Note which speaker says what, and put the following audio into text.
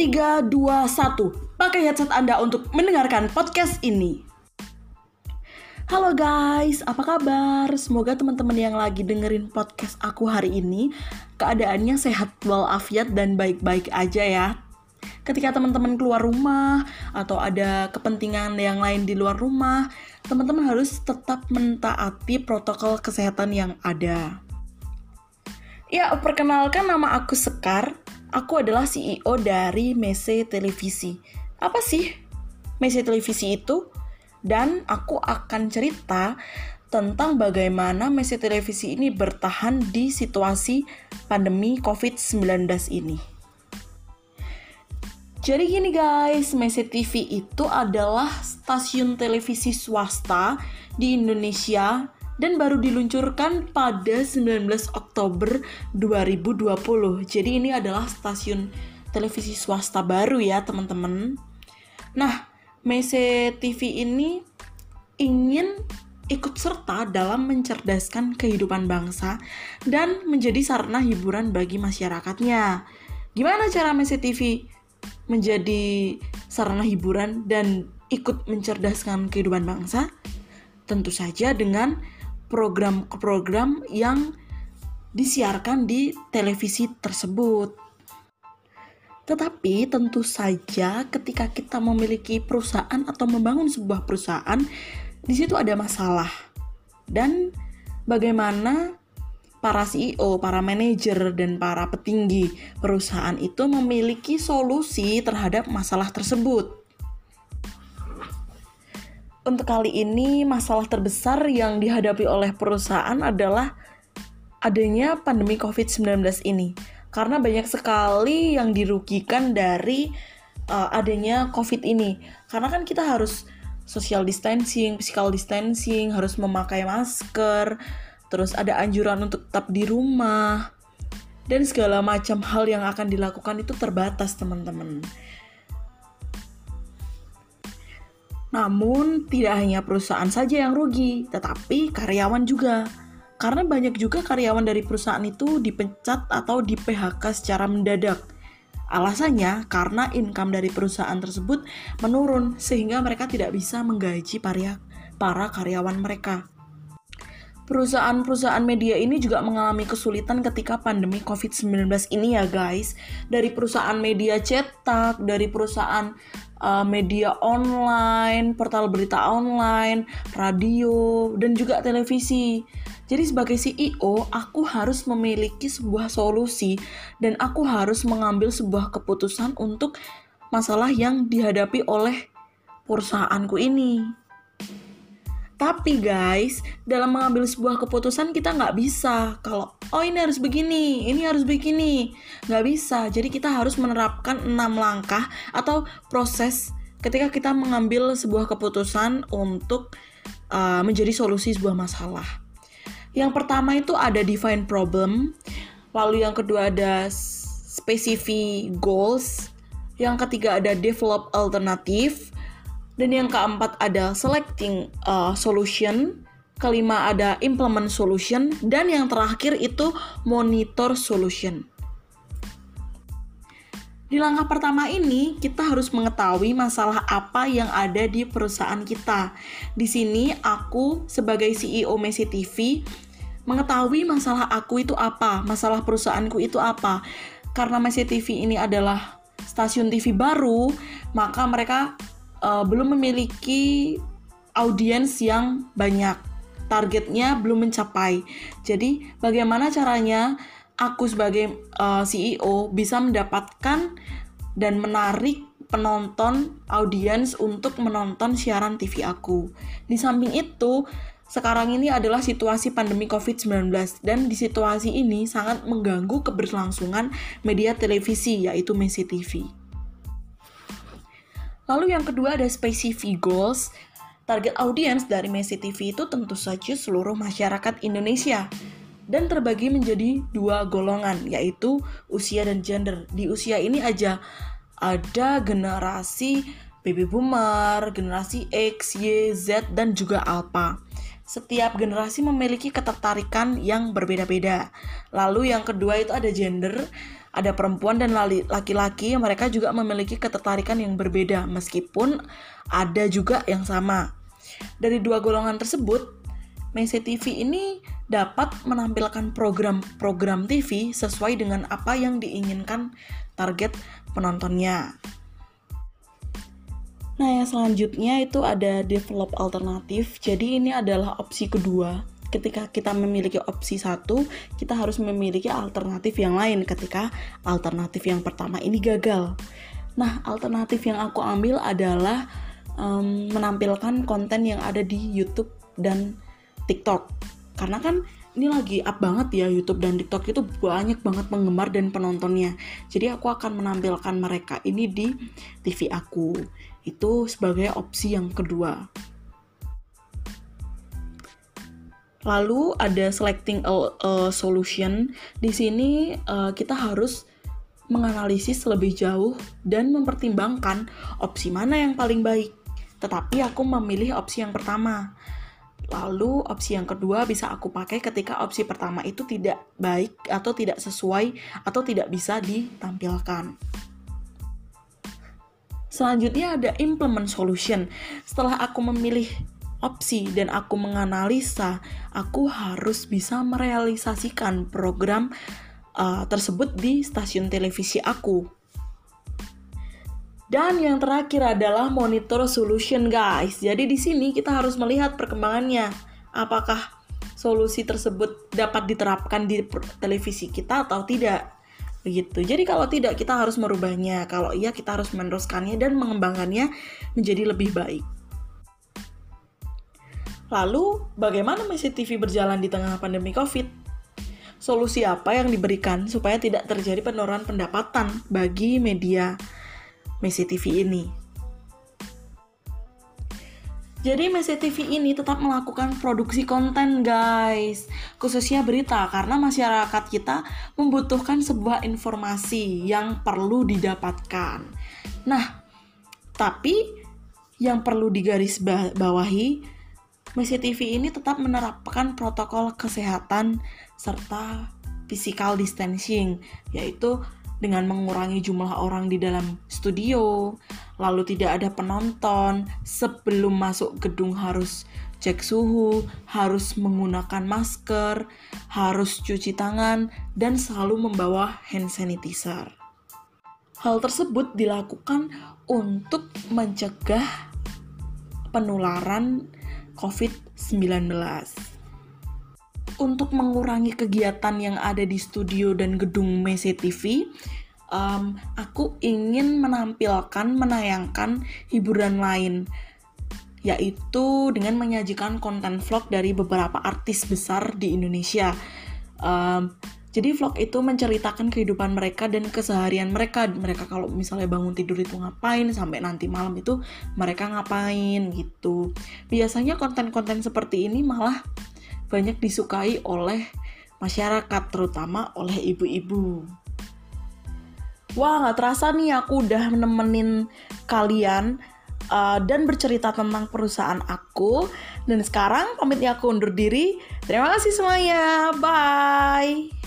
Speaker 1: 3, 2, 1 Pakai headset Anda untuk mendengarkan podcast ini. Halo guys, apa kabar? Semoga teman-teman yang lagi dengerin podcast aku hari ini Keadaannya sehat walafiat dan baik-baik aja ya. Ketika teman-teman keluar rumah Atau ada kepentingan yang lain di luar rumah Teman-teman harus tetap mentaati protokol kesehatan yang ada. Ya, perkenalkan nama aku Sekar Aku adalah CEO dari Mese Televisi. Apa sih Mese Televisi itu? Dan aku akan cerita tentang bagaimana Mese Televisi ini bertahan di situasi pandemi COVID-19 ini. Jadi gini guys, Mese TV itu adalah stasiun televisi swasta di Indonesia dan baru diluncurkan pada 19 Oktober 2020. Jadi ini adalah stasiun televisi swasta baru ya teman-teman. Nah, Mese TV ini ingin ikut serta dalam mencerdaskan kehidupan bangsa dan menjadi sarana hiburan bagi masyarakatnya. Gimana cara Mese TV menjadi sarana hiburan dan ikut mencerdaskan kehidupan bangsa? Tentu saja dengan program-program yang disiarkan di televisi tersebut. Tetapi tentu saja ketika kita memiliki perusahaan atau membangun sebuah perusahaan, di situ ada masalah. Dan bagaimana para CEO, para manajer, dan para petinggi perusahaan itu memiliki solusi terhadap masalah tersebut untuk kali ini masalah terbesar yang dihadapi oleh perusahaan adalah adanya pandemi COVID-19 ini. Karena banyak sekali yang dirugikan dari uh, adanya COVID ini. Karena kan kita harus social distancing, physical distancing, harus memakai masker, terus ada anjuran untuk tetap di rumah, dan segala macam hal yang akan dilakukan itu terbatas, teman-teman. Namun, tidak hanya perusahaan saja yang rugi, tetapi karyawan juga. Karena banyak juga karyawan dari perusahaan itu dipecat atau di PHK secara mendadak. Alasannya karena income dari perusahaan tersebut menurun sehingga mereka tidak bisa menggaji para, para karyawan mereka. Perusahaan-perusahaan media ini juga mengalami kesulitan ketika pandemi COVID-19 ini ya guys. Dari perusahaan media cetak, dari perusahaan uh, media online, portal berita online, radio, dan juga televisi. Jadi sebagai CEO, aku harus memiliki sebuah solusi dan aku harus mengambil sebuah keputusan untuk masalah yang dihadapi oleh perusahaanku ini. Tapi guys, dalam mengambil sebuah keputusan kita nggak bisa kalau oh ini harus begini, ini harus begini, nggak bisa. Jadi kita harus menerapkan enam langkah atau proses ketika kita mengambil sebuah keputusan untuk uh, menjadi solusi sebuah masalah. Yang pertama itu ada define problem, lalu yang kedua ada specific goals, yang ketiga ada develop alternative, dan yang keempat ada selecting uh, solution, kelima ada implement solution, dan yang terakhir itu monitor solution. Di langkah pertama ini, kita harus mengetahui masalah apa yang ada di perusahaan kita. Di sini, aku sebagai CEO Messi TV mengetahui masalah aku itu apa, masalah perusahaanku itu apa. Karena Messi TV ini adalah stasiun TV baru, maka mereka uh, belum memiliki audiens yang banyak. Targetnya belum mencapai. Jadi, bagaimana caranya aku sebagai uh, eh, CEO bisa mendapatkan dan menarik penonton audiens untuk menonton siaran TV aku. Di samping itu, sekarang ini adalah situasi pandemi COVID-19 dan di situasi ini sangat mengganggu keberlangsungan media televisi yaitu Messi TV. Lalu yang kedua ada specific goals. Target audiens dari Messi TV itu tentu saja seluruh masyarakat Indonesia dan terbagi menjadi dua golongan yaitu usia dan gender. Di usia ini aja ada generasi baby boomer, generasi X, Y, Z dan juga alpha. Setiap generasi memiliki ketertarikan yang berbeda-beda. Lalu yang kedua itu ada gender, ada perempuan dan laki-laki, mereka juga memiliki ketertarikan yang berbeda meskipun ada juga yang sama. Dari dua golongan tersebut, Messi TV ini dapat menampilkan program-program TV sesuai dengan apa yang diinginkan target penontonnya. Nah, yang selanjutnya itu ada develop alternatif. Jadi ini adalah opsi kedua. Ketika kita memiliki opsi satu, kita harus memiliki alternatif yang lain ketika alternatif yang pertama ini gagal. Nah, alternatif yang aku ambil adalah um, menampilkan konten yang ada di YouTube dan TikTok. Karena kan ini lagi up banget ya YouTube dan TikTok itu banyak banget penggemar dan penontonnya. Jadi aku akan menampilkan mereka ini di TV aku. Itu sebagai opsi yang kedua. Lalu ada selecting a, a solution. Di sini uh, kita harus menganalisis lebih jauh dan mempertimbangkan opsi mana yang paling baik. Tetapi aku memilih opsi yang pertama. Lalu opsi yang kedua bisa aku pakai ketika opsi pertama itu tidak baik atau tidak sesuai atau tidak bisa ditampilkan. Selanjutnya ada implement solution. Setelah aku memilih opsi dan aku menganalisa, aku harus bisa merealisasikan program uh, tersebut di stasiun televisi aku. Dan yang terakhir adalah monitor solution, guys. Jadi di sini kita harus melihat perkembangannya. Apakah solusi tersebut dapat diterapkan di televisi kita atau tidak begitu. Jadi kalau tidak kita harus merubahnya, kalau iya kita harus meneruskannya dan mengembangkannya menjadi lebih baik. Lalu, bagaimana Messi TV berjalan di tengah pandemi Covid? Solusi apa yang diberikan supaya tidak terjadi penurunan pendapatan bagi media Messi TV ini? Jadi Messi TV ini tetap melakukan produksi konten guys Khususnya berita karena masyarakat kita membutuhkan sebuah informasi yang perlu didapatkan Nah, tapi yang perlu digaris bawahi Messi TV ini tetap menerapkan protokol kesehatan serta physical distancing Yaitu dengan mengurangi jumlah orang di dalam studio, lalu tidak ada penonton, sebelum masuk gedung harus cek suhu, harus menggunakan masker, harus cuci tangan, dan selalu membawa hand sanitizer. Hal tersebut dilakukan untuk mencegah penularan COVID-19 untuk mengurangi kegiatan yang ada di studio dan gedung Mese TV, um, aku ingin menampilkan, menayangkan hiburan lain, yaitu dengan menyajikan konten vlog dari beberapa artis besar di Indonesia. Um, jadi vlog itu menceritakan kehidupan mereka dan keseharian mereka. Mereka kalau misalnya bangun tidur itu ngapain, sampai nanti malam itu mereka ngapain gitu. Biasanya konten-konten seperti ini malah banyak disukai oleh masyarakat, terutama oleh ibu-ibu. Wah, nggak terasa nih aku udah nemenin kalian uh, dan bercerita tentang perusahaan aku. Dan sekarang pamitnya aku undur diri. Terima kasih semuanya. Bye.